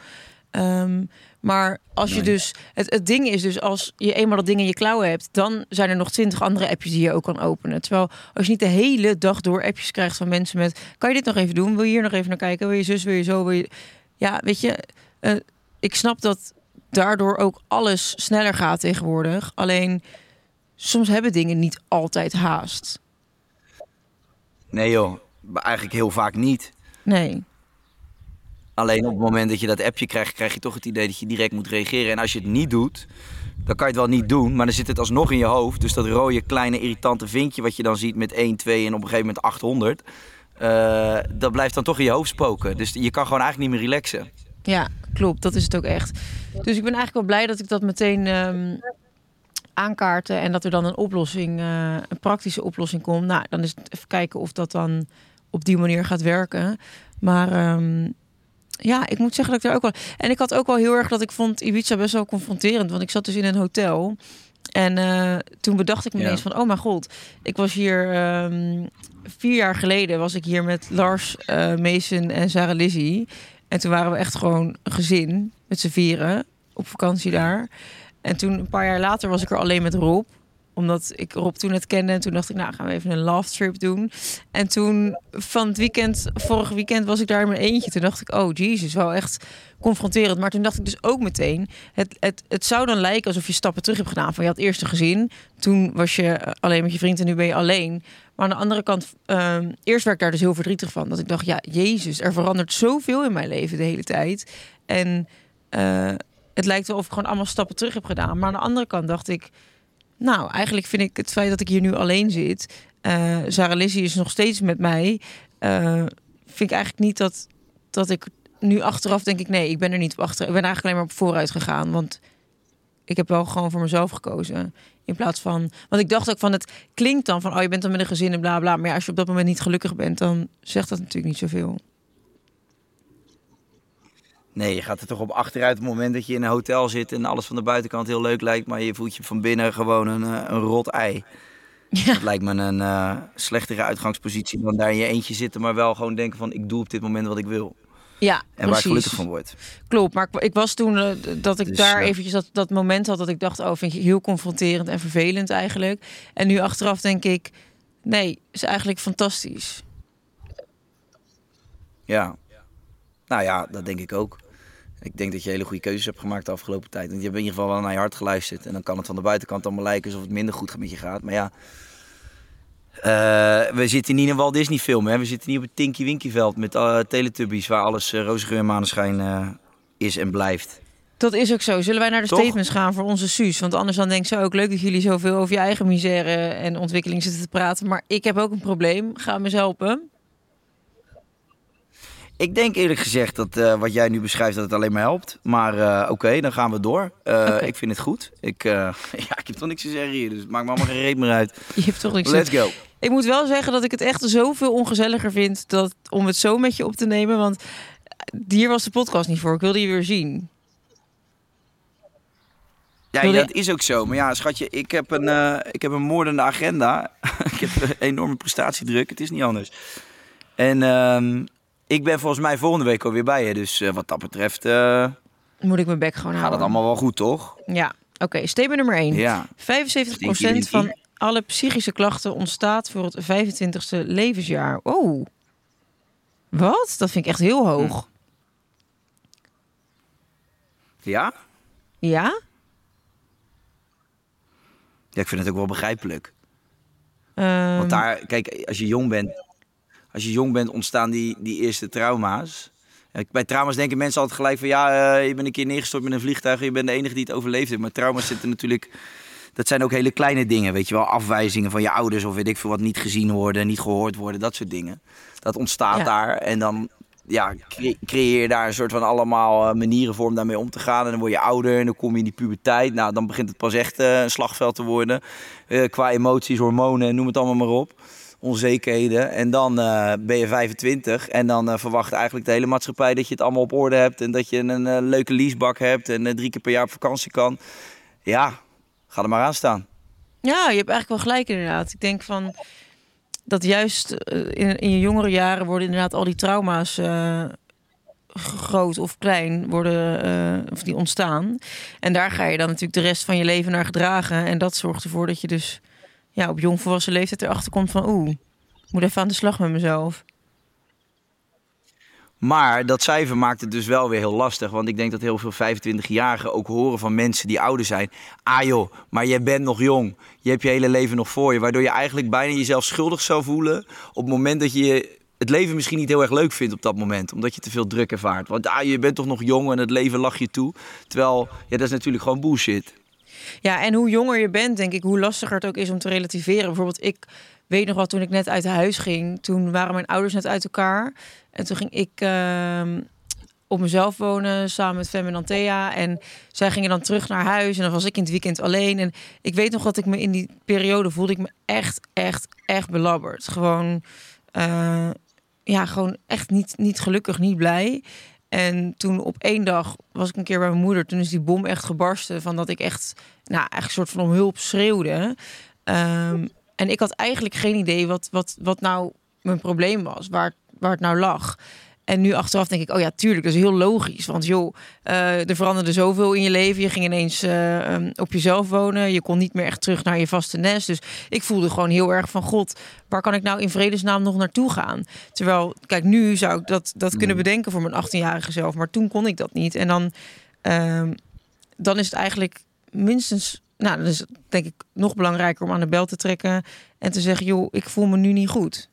Ehm, maar als je Nee. dus... Het, het ding is dus, als je eenmaal dat ding in je klauwen hebt... dan zijn er nog twintig andere appjes die je ook kan openen. Terwijl als je niet de hele dag door appjes krijgt van mensen met... kan je dit nog even doen? Wil je hier nog even naar kijken? Wil je zus, wil je zo? Wil je... Ja, weet je... eh, ik snap dat daardoor ook alles sneller gaat tegenwoordig. Alleen soms hebben dingen niet altijd haast. Nee joh, eigenlijk heel vaak niet. Nee. Alleen op het moment dat je dat appje krijgt, krijg je toch het idee dat je direct moet reageren. En als je het niet doet, dan kan je het wel niet doen. Maar dan zit het alsnog in je hoofd. Dus dat rode, kleine, irritante vinkje wat je dan ziet met 1, 2 en op een gegeven moment 800. eh, dat blijft dan toch in je hoofd spoken. Dus je kan gewoon eigenlijk niet meer relaxen. Ja, klopt. Dat is het ook echt. Dus ik ben eigenlijk wel blij dat ik dat meteen ehm aankaarte en dat er dan een oplossing, eh, een praktische oplossing komt. Nou, dan is het even kijken of dat dan op die manier gaat werken. Maar ehm, ja, ik moet zeggen dat ik daar ook wel. En ik had ook wel heel erg dat ik vond Ibiza best wel confronterend, want ik zat dus in een hotel. En eh, toen bedacht ik me Ja. ineens van, oh mijn god, ik was hier ehm, vier jaar geleden was ik hier met Lars, eh, Mason en Sarah Lizzie. En toen waren we echt gewoon een gezin met z'n vieren op vakantie daar. En toen een paar jaar later was ik er alleen met Rob. omdat ik Rob toen net kende. En toen dacht ik, nou gaan we even een love trip doen. En toen van het weekend, vorig weekend was ik daar in mijn eentje. Toen dacht ik, oh jezus, wel echt confronterend. Maar toen dacht ik dus ook meteen, het, het, het zou dan lijken alsof je stappen terug hebt gedaan. Van je had eerst een gezin, toen was je alleen met je vriend en nu ben je alleen. Maar aan de andere kant, ehm, eerst werd ik daar dus heel verdrietig van. Dat ik dacht, ja, jezus, er verandert zoveel in mijn leven de hele tijd. En eh, het lijkt wel of ik gewoon allemaal stappen terug heb gedaan. Maar aan de andere kant dacht ik, nou, eigenlijk vind ik het feit dat ik hier nu alleen zit. eh Sarah Lizzie is nog steeds met mij. eh, vind ik eigenlijk niet dat, dat ik nu achteraf denk ik, nee, ik ben er niet op achter. Ik ben eigenlijk alleen maar op vooruit gegaan. Want ik heb wel gewoon voor mezelf gekozen. In plaats van. Want ik dacht ook van het klinkt dan van oh, je bent dan met een gezin en bla. Maar ja, als je op dat moment niet gelukkig bent, dan zegt dat natuurlijk niet zoveel. Nee, je gaat er toch op achteruit op het moment dat je in een hotel zit en alles van de buitenkant heel leuk lijkt, maar je voelt je van binnen gewoon een, eh, een rot ei. Ja. Dat lijkt me een eh, slechtere uitgangspositie dan daar in je eentje zitten, maar wel gewoon denken van ik doe op dit moment wat ik wil. Ja, En waar ik gelukkig van word. Klopt, maar ik, ik was toen eh, dat ik Dus, daar eventjes dat, dat moment had dat ik dacht, oh, vind je heel confronterend en vervelend eigenlijk. En nu achteraf denk ik, nee, is eigenlijk fantastisch. Ja. Nou ja, dat denk ik ook. Ik denk dat je hele goede keuzes hebt gemaakt de afgelopen tijd. Want je hebt in ieder geval wel naar je hart geluisterd. En dan kan het van de buitenkant allemaal lijken alsof het minder goed met je gaat. Maar ja, eh, we zitten niet in een Walt Disney film. Hè? We zitten niet op het Tinky Winky veld met uh, Teletubbies... waar alles uh, roze geur en maneschijn is en blijft. Dat is ook zo. Zullen wij naar de Toch? statements gaan voor onze Suus? Want anders dan denkt ze ook leuk dat jullie zoveel over je eigen misère en ontwikkeling zitten te praten. Maar ik heb ook een probleem. Ga me eens helpen. Ik denk eerlijk gezegd dat eh, wat jij nu beschrijft dat het alleen maar helpt. Maar eh, oké, dan gaan we door. Eh. Ik vind het goed. Ik, ja, ik heb toch niks te zeggen hier, dus maakt me allemaal geen reet meer uit. Je hebt toch niks Let's go. Ik moet wel zeggen dat ik het echt zoveel ongezelliger vind dat, om het zo met je op te nemen. Want hier was de podcast niet voor. Ik wilde je weer zien. Ja, dat is ook zo. Maar ja, schatje, ik heb een, ik heb een moordende agenda. ik heb een enorme prestatiedruk. Het is niet anders. En ehm, ik ben volgens mij volgende week alweer bij je. Dus eh, wat dat betreft eh, Moet ik mijn bek gewoon gaat houden. het allemaal wel goed, toch? Ja, oké. statement nummer 1. Ja. 75% Stinky van alle psychische klachten ontstaat voor het 25ste levensjaar. Oh. Wat? Dat vind ik echt heel hoog. Ja? Ja? Ja, ik vind het ook wel begrijpelijk. Ehm, Want daar, kijk, als je jong bent, als je jong bent ontstaan die, die eerste trauma's. Bij trauma's denken mensen altijd gelijk van ja, eh, je bent een keer neergestort met een vliegtuig en je bent de enige die het overleefd heeft. Maar trauma's zitten natuurlijk, dat zijn ook hele kleine dingen, weet je wel. Afwijzingen van je ouders of weet ik veel wat niet gezien worden, niet gehoord worden, dat soort dingen. Dat ontstaat Ja. daar en dan ja, cre- creëer je daar een soort van allemaal eh, manieren voor om daarmee om te gaan. En dan word je ouder en dan kom je in die puberteit. Nou, dan begint het pas echt eh, een slagveld te worden. Qua emoties, hormonen, noem het allemaal maar op. Onzekerheden. En dan eh, ben je 25 en dan eh, verwacht eigenlijk de hele maatschappij dat je het allemaal op orde hebt. En dat je een eh, leuke leasebak hebt en drie keer per jaar op vakantie kan. Ja, ga er maar aan staan. Ja, je hebt eigenlijk wel gelijk inderdaad. Ik denk van dat juist in, in je jongere jaren worden inderdaad al die trauma's groot of klein worden of die ontstaan. En daar ga je dan natuurlijk de rest van je leven naar gedragen. En dat zorgt ervoor dat je dus ja, op jongvolwassen leeftijd erachter komt van oeh, ik moet even aan de slag met mezelf. Maar dat cijfer maakt het dus wel weer heel lastig. Want ik denk dat heel veel 25-jarigen ook horen van mensen die ouder zijn. Ah joh, maar jij bent nog jong. Je hebt je hele leven nog voor je. Waardoor je eigenlijk bijna jezelf schuldig zou voelen. Op het moment dat je het leven misschien niet heel erg leuk vindt op dat moment. Omdat je te veel druk ervaart. Want ah, je bent toch nog jong en het leven lach je toe. Terwijl, ja, dat is natuurlijk gewoon bullshit. Ja, en hoe jonger je bent, denk ik, hoe lastiger het ook is om te relativeren. Bijvoorbeeld, ik weet nog wel, toen ik net uit huis ging, toen waren mijn ouders net uit elkaar. En toen ging ik ehm, op mezelf wonen samen met Fem en Antea. En zij gingen dan terug naar huis en dan was ik in het weekend alleen. En ik weet nog dat ik me in die periode voelde ik me echt, echt, echt belabberd. Gewoon, eh, ja, gewoon echt niet, niet gelukkig, niet blij. En toen op één dag was ik een keer bij mijn moeder. Toen is die bom echt gebarsten. Van dat ik echt, nou, echt een soort van om hulp schreeuwde. Ehm, en ik had eigenlijk geen idee wat, wat, wat nou mijn probleem was. Waar, waar het nou lag. En nu achteraf denk ik, oh ja, tuurlijk, dat is heel logisch. Want joh, uh, er veranderde zoveel in je leven. Je ging ineens uh, um, op jezelf wonen. Je kon niet meer echt terug naar je vaste nest. Dus ik voelde gewoon heel erg van, god, waar kan ik nou in vredesnaam nog naartoe gaan? Terwijl, kijk, nu zou ik dat, dat kunnen bedenken voor mijn 18-jarige zelf. Maar toen kon ik dat niet. En dan, uh, dan is het eigenlijk minstens nou, dan is denk ik nog belangrijker om aan de bel te trekken en te zeggen: joh, ik voel me nu niet goed.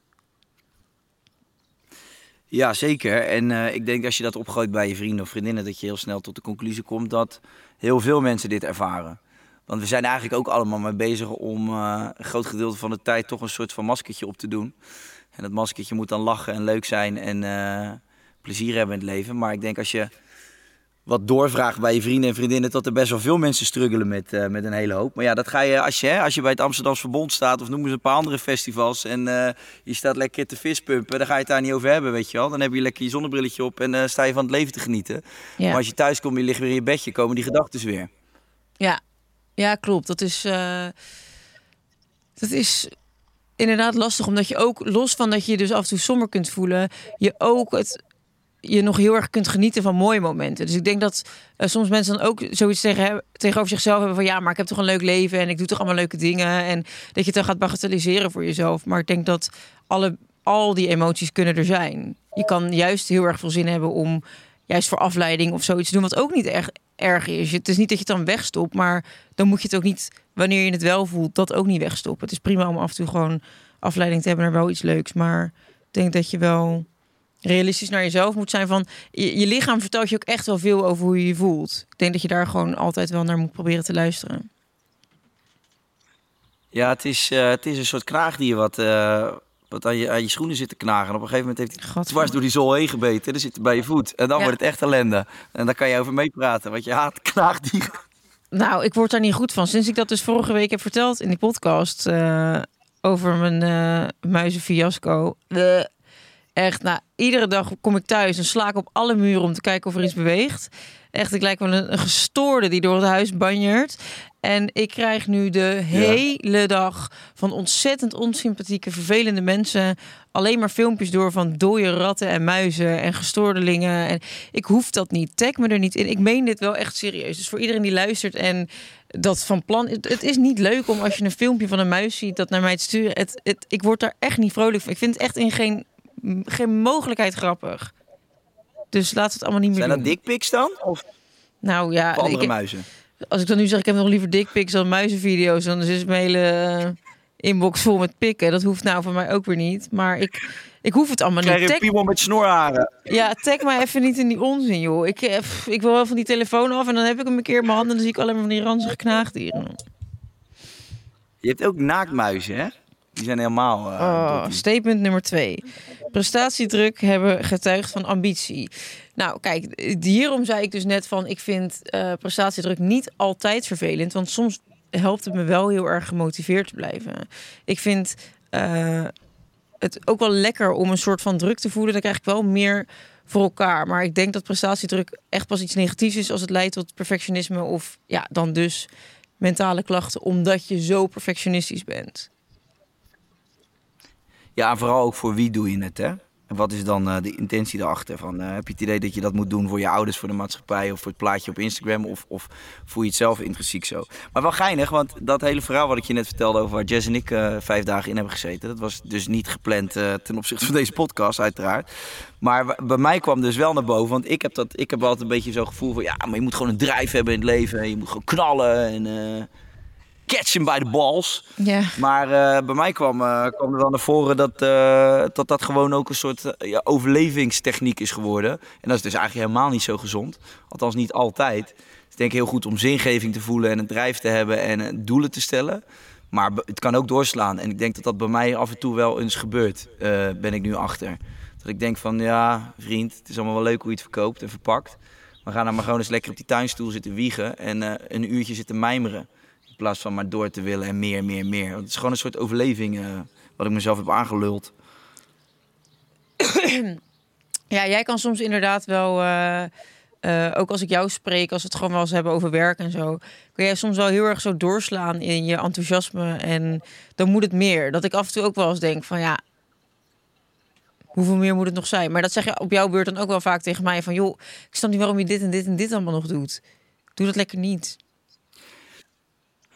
Ja, zeker. En uh, ik denk als je dat opgooit bij je vrienden of vriendinnen, dat je heel snel tot de conclusie komt dat heel veel mensen dit ervaren. Want we zijn eigenlijk ook allemaal mee bezig om uh, een groot gedeelte van de tijd toch een soort van maskertje op te doen. En dat maskertje moet dan lachen en leuk zijn en uh, plezier hebben in het leven. Maar ik denk als je wat doorvraagt bij je vrienden en vriendinnen, dat er best wel veel mensen struggelen met, uh, met een hele hoop. Maar ja, dat ga je als je, hè, als je bij het Amsterdamse Verbond staat of noem eens een paar andere festivals en uh, je staat lekker te vispumpen, dan ga je het daar niet over hebben, weet je wel. Dan heb je lekker je zonnebrilletje op en uh, sta je van het leven te genieten. Ja. Maar als je thuis komt, je ligt weer in je bedje, komen die gedachten weer. Ja, ja klopt. Dat is, dat is inderdaad lastig, omdat je ook, los van dat je je dus af en toe somber kunt voelen, je ook het je nog heel erg kunt genieten van mooie momenten. Dus ik denk dat uh, soms mensen dan ook zoiets tegen, tegenover zichzelf hebben van ja, maar ik heb toch een leuk leven en ik doe toch allemaal leuke dingen. En dat je het dan gaat bagatelliseren voor jezelf. Maar ik denk dat alle, al die emoties kunnen er zijn. Je kan juist heel erg veel zin hebben om juist voor afleiding of zoiets te doen, wat ook niet erg, erg is. Het is niet dat je het dan wegstopt, maar dan moet je het ook niet, wanneer je het wel voelt, dat ook niet wegstoppen. Het is prima om af en toe gewoon afleiding te hebben naar wel iets leuks. Maar ik denk dat je wel realistisch naar jezelf moet zijn. Van je, je, lichaam vertelt je ook echt wel veel over hoe je je voelt. Ik denk dat je daar gewoon altijd wel naar moet proberen te luisteren. Ja, het is, uh, het is een soort kraagdier wat, uh, wat aan, je, aan je schoenen zit te knagen. En op een gegeven moment heeft hij dwars door die zool heen gebeten. Dan zit hij bij je voet. En dan ja. wordt het echt ellende. En daar kan je over meepraten. Want je haat knaagdieren. Nou, ik word daar niet goed van. Sinds ik dat dus vorige week heb verteld in die podcast... Uh, over mijn uh, muizenfiasco. Echt, nou, iedere dag kom ik thuis en sla ik op alle muren om te kijken of er iets beweegt. Echt, ik lijk wel een, een gestoorde die door het huis banjert. En ik krijg nu de hele dag van ontzettend onsympathieke, vervelende mensen alleen maar filmpjes door van dode ratten en muizen en gestoordelingen. En ik hoef dat niet. Tag me er niet in. Ik meen dit wel echt serieus. Dus voor iedereen die luistert en dat van plan. Het, het is niet leuk om als je een filmpje van een muis ziet dat naar mij te sturen. Het, het, ik word daar echt niet vrolijk van. Ik vind het echt in geen geen mogelijkheid grappig. Dus laat het allemaal niet meer Zijn doen. dat dickpics dan? Of nou ja, of andere ik, muizen? Als ik dan nu zeg, ik heb nog liever dickpics dan muizenvideo's, dan is mijn hele eh, inbox vol met pikken. Dat hoeft nou voor mij ook weer niet. Maar ik, ik hoef het allemaal Krijg niet. Krijg je piemel met snorharen? Ja, tag mij even niet in die onzin, joh. Ik, eh, ik wil wel van die telefoon af en dan heb ik hem een keer in mijn handen en dan zie ik alleen maar van die ranzige knaagdieren. Je hebt ook naaktmuizen, hè? Die zijn helemaal. Uh, oh, statement nummer twee. Prestatiedruk hebben getuigd van ambitie. Nou, kijk, hierom zei ik dus net van: ik vind uh, prestatiedruk niet altijd vervelend, want soms helpt het me wel heel erg gemotiveerd te blijven. Ik vind uh, het ook wel lekker om een soort van druk te voelen. Dan krijg ik wel meer voor elkaar. Maar ik denk dat prestatiedruk echt pas iets negatiefs is als het leidt tot perfectionisme of ja, dan dus mentale klachten, omdat je zo perfectionistisch bent. Ja, en vooral ook voor wie doe je het, hè? En wat is dan uh, de intentie daarachter? Van, uh, heb je het idee dat je dat moet doen voor je ouders, voor de maatschappij of voor het plaatje op Instagram? Of, of voel je het zelf intrinsiek zo? Maar wel geinig, want dat hele verhaal wat ik je net vertelde over waar Jess en ik uh, vijf dagen in hebben gezeten, dat was dus niet gepland ten opzichte van deze podcast, uiteraard. Maar bij mij kwam dus wel naar boven, want ik heb, dat, ik heb altijd een beetje zo'n gevoel van ja, maar je moet gewoon een drijf hebben in het leven. Je moet gewoon knallen en catch hem bij de balls. Ja. Maar uh, bij mij kwam, uh, kwam er dan naar voren dat, uh, dat dat gewoon ook een soort ja, overlevingstechniek is geworden. En dat is dus eigenlijk helemaal niet zo gezond. Althans niet altijd. Het is denk ik heel goed om zingeving te voelen en een drijf te hebben en doelen te stellen. Maar het kan ook doorslaan. En ik denk dat dat bij mij af en toe wel eens gebeurt. ben ik nu achter. Dat ik denk van ja, vriend, het is allemaal wel leuk hoe je het verkoopt en verpakt. Maar ga nou maar gewoon eens lekker op die tuinstoel zitten wiegen en een uurtje zitten mijmeren. Plaats van maar door te willen en meer, meer, meer. Het is gewoon een soort overleving uh, wat ik mezelf heb aangeluld. Ja, jij kan soms inderdaad wel, uh, uh, ook als ik jou spreek, als we het gewoon wel eens hebben over werk en zo, kun jij soms wel heel erg zo doorslaan in je enthousiasme en dan moet het meer. Dat ik af en toe ook wel eens denk van ja, hoeveel meer moet het nog zijn? Maar dat zeg je op jouw beurt dan ook wel vaak tegen mij van... joh, ik snap niet waarom je dit en dit en dit allemaal nog doet. Doe dat lekker niet.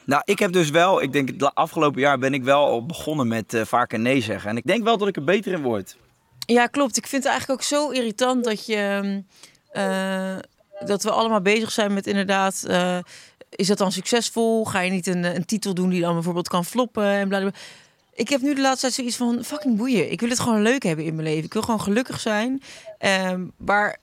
Nou, ik heb dus wel, ik denk het afgelopen jaar ben ik wel begonnen met uh, vaker nee zeggen. En ik denk wel dat ik er beter in word. Ja, klopt. Ik vind het eigenlijk ook zo irritant dat je... Uh, dat we allemaal bezig zijn met inderdaad... Uh, is dat dan succesvol? Ga je niet een, een titel doen die dan bijvoorbeeld kan floppen en blablabla. Ik heb nu de laatste tijd zoiets van fucking boeien. Ik wil het gewoon leuk hebben in mijn leven. Ik wil gewoon gelukkig zijn. Um, waar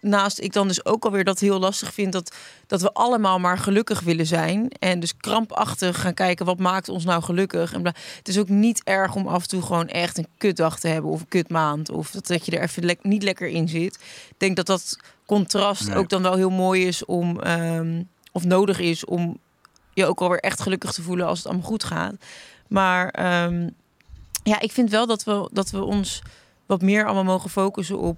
naast ik dan dus ook alweer dat heel lastig vind dat, dat we allemaal maar gelukkig willen zijn. En dus krampachtig gaan kijken wat maakt ons nou gelukkig. En het is ook niet erg om af en toe gewoon echt een kutdag te hebben of een kutmaand. Of dat, dat je er even le niet lekker in zit. Ik denk dat dat contrast nee. ook dan wel heel mooi is om, um, of nodig is om je ook alweer echt gelukkig te voelen als het allemaal goed gaat. Maar um, ja, ik vind wel dat we, dat we ons wat meer allemaal mogen focussen op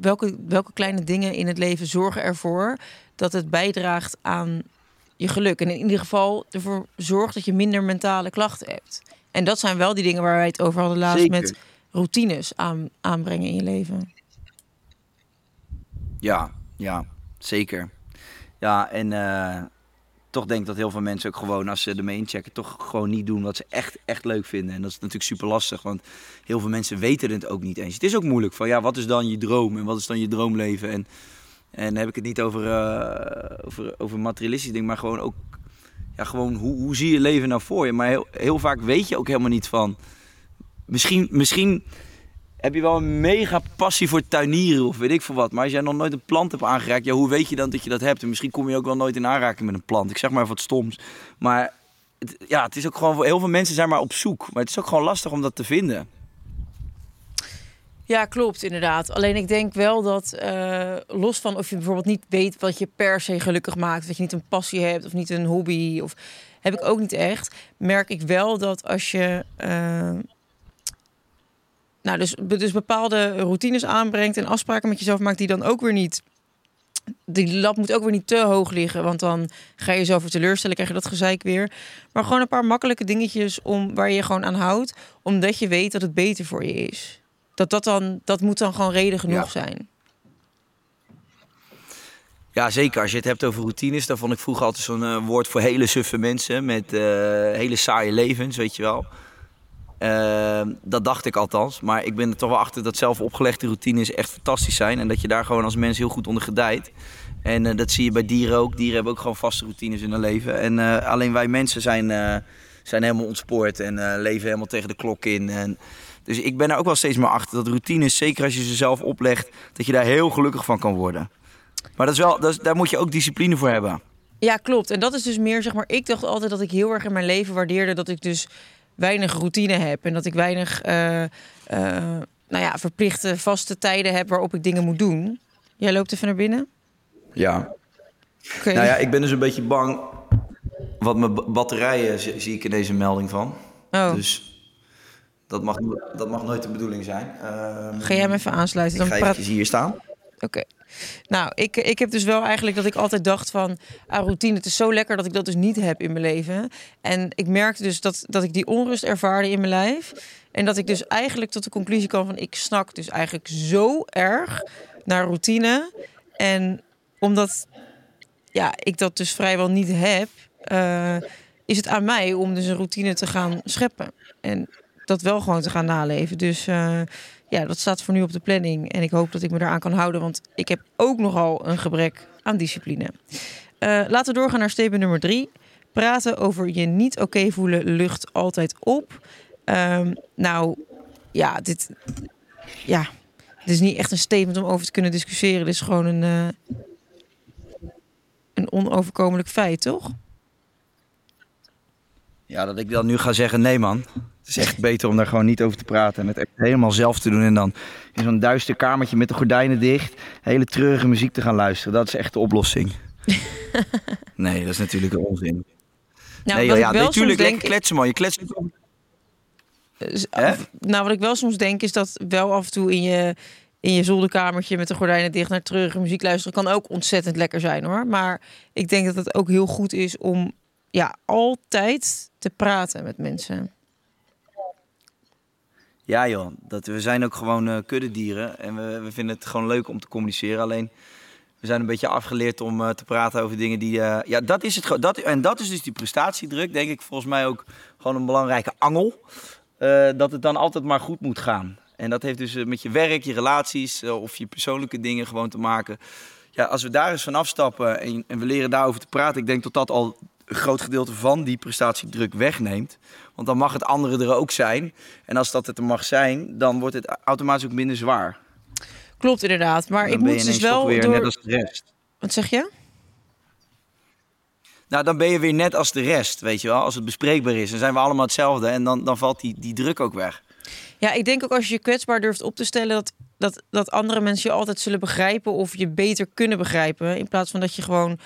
welke, welke kleine dingen in het leven zorgen ervoor dat het bijdraagt aan je geluk. En in ieder geval ervoor zorgt dat je minder mentale klachten hebt. En dat zijn wel die dingen waar wij het over hadden laatst Zeker. met routines aan, aanbrengen in je leven. Ja, ja, zeker. Ja, en uh, toch denk dat heel veel mensen ook gewoon, als ze ermee inchecken, toch gewoon niet doen wat ze echt, echt leuk vinden. En dat is natuurlijk super lastig, want heel veel mensen weten het ook niet eens. Het is ook moeilijk van, ja, wat is dan je droom en wat is dan je droomleven? En, en heb ik het niet over, uh, over, over materialistisch ding, maar gewoon ook, ja, gewoon hoe, hoe zie je leven nou voor je? Maar heel, heel vaak weet je ook helemaal niet van, misschien, misschien heb je wel een mega passie voor tuinieren of weet ik veel wat. Maar als jij nog nooit een plant hebt aangeraakt, ja, hoe weet je dan dat je dat hebt? En misschien kom je ook wel nooit in aanraking met een plant. Ik zeg maar wat stoms. Maar ja, het is ook gewoon, heel veel mensen zijn maar op zoek. Maar het is ook gewoon lastig om dat te vinden. Ja, klopt, inderdaad. Alleen ik denk wel dat, uh, los van of je bijvoorbeeld niet weet wat je per se gelukkig maakt, dat je niet een passie hebt of niet een hobby, of heb ik ook niet echt, merk ik wel dat als je. Uh, nou, dus, dus bepaalde routines aanbrengt en afspraken met jezelf maakt die dan ook weer niet. Die lat moet ook weer niet te hoog liggen, want dan ga je jezelf weer teleurstellen, krijg je dat gezeik weer. Maar gewoon een paar makkelijke dingetjes om, waar je je gewoon aan houdt, omdat je weet dat het beter voor je is. Dat, dat, dan, dat moet dan gewoon reden genoeg ja. zijn. Ja, zeker. Als je het hebt over routines, dan vond ik vroeger altijd zo'n uh, woord voor hele suffe mensen met uh, hele saaie levens, weet je wel. Uh, dat dacht ik althans. Maar ik ben er toch wel achter dat zelf opgelegde routines echt fantastisch zijn. En dat je daar gewoon als mens heel goed onder gedijt. En uh, dat zie je bij dieren ook. Dieren hebben ook gewoon vaste routines in hun leven. En uh, alleen wij mensen zijn, zijn helemaal ontspoord en leven helemaal tegen de klok in. En dus ik ben er ook wel steeds meer achter dat routines, zeker als je ze zelf oplegt, dat je daar heel gelukkig van kan worden. Maar dat is wel, dat daar moet je ook discipline voor hebben. Ja, klopt. En dat is dus meer, zeg maar, ik dacht altijd dat ik heel erg in mijn leven waardeerde dat ik dus weinig routine heb. En dat ik weinig uh, uh, nou ja, verplichte vaste tijden heb waarop ik dingen moet doen. Jij loopt even naar binnen? Ja. Okay. Nou ja, ik ben dus een beetje bang. Wat mijn batterijen zie ik in deze melding van. Oh. Dus dat mag, dat mag nooit de bedoeling zijn. Uh, Ga jij hem even aansluiten? Dan ik ga praat... hier staan. Oké. Okay. Nou, ik, ik heb dus wel eigenlijk dat ik altijd dacht van... Ah, routine, het is zo lekker dat ik dat dus niet heb in mijn leven. En ik merkte dus dat, dat ik die onrust ervaarde in mijn lijf. En dat ik dus eigenlijk tot de conclusie kwam van... ik snak dus eigenlijk zo erg naar routine. En omdat ja, ik dat dus vrijwel niet heb... Uh, is het aan mij om dus een routine te gaan scheppen. En dat wel gewoon te gaan naleven. Dus... Uh, ja, dat staat voor nu op de planning. En ik hoop dat ik me eraan kan houden, want ik heb ook nogal een gebrek aan discipline. Uh, laten we doorgaan naar statement nummer drie. Praten over je niet oké voelen lucht altijd op. Um, nou, ja, dit, ja, dit is niet echt een statement om over te kunnen discussiëren. Dit is gewoon een, uh, een onoverkomelijk feit, toch? Ja, dat ik dan nu ga zeggen, nee man. Het is echt beter om daar gewoon niet over te praten en het echt helemaal zelf te doen. En dan in zo'n duister kamertje met de gordijnen dicht, hele treurige muziek te gaan luisteren. Dat is echt de oplossing. nee, dat is natuurlijk een onzin. Nou, nee, ja, natuurlijk lekker denk, kletsen man. Je kletst af- nou, wat ik wel soms denk is dat wel af en toe in je, in je zolderkamertje met de gordijnen dicht naar treurige muziek luisteren kan ook ontzettend lekker zijn hoor. Maar ik denk dat het ook heel goed is om ja, altijd te praten met mensen. Ja joh, dat, we zijn ook gewoon eh kuddedieren en we, we vinden het gewoon leuk om te communiceren. Alleen we zijn een beetje afgeleerd om eh, te praten over dingen die... eh, ja, dat is het. Dat, en dat is dus die prestatiedruk, denk ik volgens mij ook gewoon een belangrijke angel. Dat het dan altijd maar goed moet gaan. En dat heeft dus met je werk, je relaties of je persoonlijke dingen gewoon te maken. Ja, als we daar eens van afstappen en, en we leren daarover te praten, ik denk dat dat al een groot gedeelte van die prestatiedruk wegneemt. Want dan mag het andere er ook zijn. En als dat het er mag zijn, dan wordt het automatisch ook minder zwaar. Klopt inderdaad. Maar dan ik moet dus wel weer door... net als de rest. Wat zeg je? Nou, dan ben je weer net als de rest, weet je wel. Als het bespreekbaar is, dan zijn we allemaal hetzelfde. En dan, dan valt die, die druk ook weg. Ja, ik denk ook als je je kwetsbaar durft op te stellen... Dat, dat, dat andere mensen je altijd zullen begrijpen... of je beter kunnen begrijpen. In plaats van dat je gewoon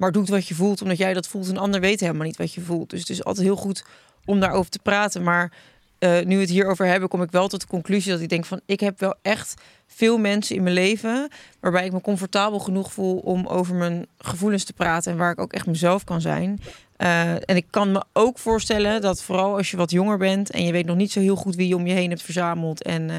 maar doet wat je voelt... omdat jij dat voelt en ander weet helemaal niet wat je voelt. Dus het is altijd heel goed om daarover te praten. Maar eh, nu we het hierover hebben, kom ik wel tot de conclusie... dat ik denk van, ik heb wel echt veel mensen in mijn leven... waarbij ik me comfortabel genoeg voel om over mijn gevoelens te praten... en waar ik ook echt mezelf kan zijn... Eh, en ik kan me ook voorstellen dat vooral als je wat jonger bent en je weet nog niet zo heel goed wie je om je heen hebt verzameld en eh,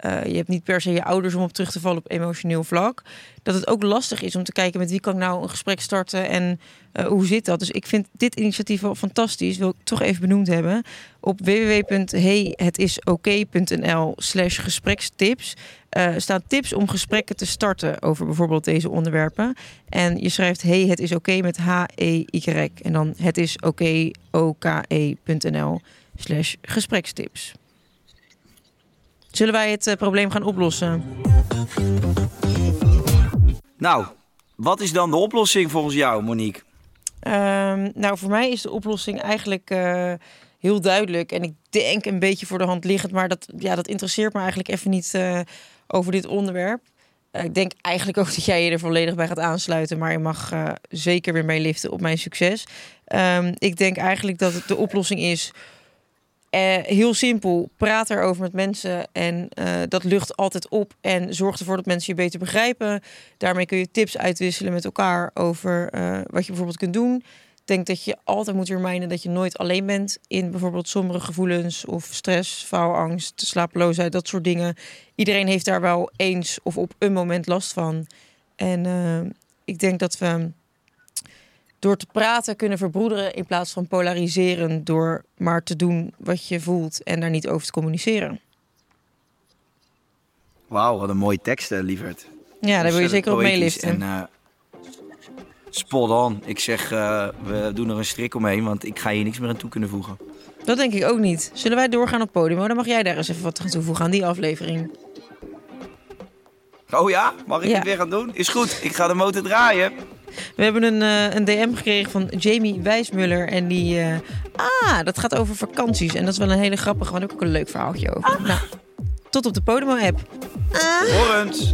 eh, je hebt niet per se je ouders om op terug te vallen op emotioneel vlak, dat het ook lastig is om te kijken met wie kan ik nou een gesprek starten en eh, hoe zit dat. Dus ik vind dit initiatief wel fantastisch, wil ik toch even benoemd hebben. Op www.heyhetisoké.nl slash gesprekstips eh, staan tips om gesprekken te starten over bijvoorbeeld deze onderwerpen. En je schrijft hey, het is oké met H-E-Y. En dan het is oké, O-K-E.nl slash gesprekstips. Zullen wij het eh, probleem gaan oplossen? Nou, wat is dan de oplossing volgens jou, Monique? Ehm, nou, voor mij is de oplossing eigenlijk eh, heel duidelijk. En ik denk een beetje voor de hand liggend, maar dat, ja, dat interesseert me eigenlijk even niet eh, over dit onderwerp. Ik denk eigenlijk ook dat jij je er volledig bij gaat aansluiten, maar je mag zeker weer meeliften op mijn succes. Ehm, ik denk eigenlijk dat het de oplossing is. Eh, heel simpel, praat erover met mensen en eh, dat lucht altijd op en zorg ervoor dat mensen je beter begrijpen. Daarmee kun je tips uitwisselen met elkaar over eh, wat je bijvoorbeeld kunt doen. Ik denk dat je altijd moet remijnen dat je nooit alleen bent in bijvoorbeeld sombere gevoelens of stress, faalangst, slapeloosheid, dat soort dingen. Iedereen heeft daar wel eens of op een moment last van. En ik denk dat we door te praten kunnen verbroederen in plaats van polariseren door maar te doen wat je voelt en daar niet over te communiceren. Wauw, wat een mooie tekst, eh, lieverd. Ja, daar wil je zeker op meeliften. En, eh, spot on. Ik zeg, eh, we doen er een strik omheen, want ik ga hier niks meer aan toe kunnen voegen. Dat denk ik ook niet. Zullen wij doorgaan op podium? Dan mag jij daar eens even wat aan toevoegen aan die aflevering. Oh ja? Mag ik Ja. het weer gaan doen? Is goed, ik ga de motor draaien. We hebben een, eh, een DM gekregen van Jamie Wijsmuller. En die. eh, ah, dat gaat over vakanties. En dat is wel een hele grappige. Ik ook een leuk verhaaltje over. Nou, tot op de Podimo-app. Horens.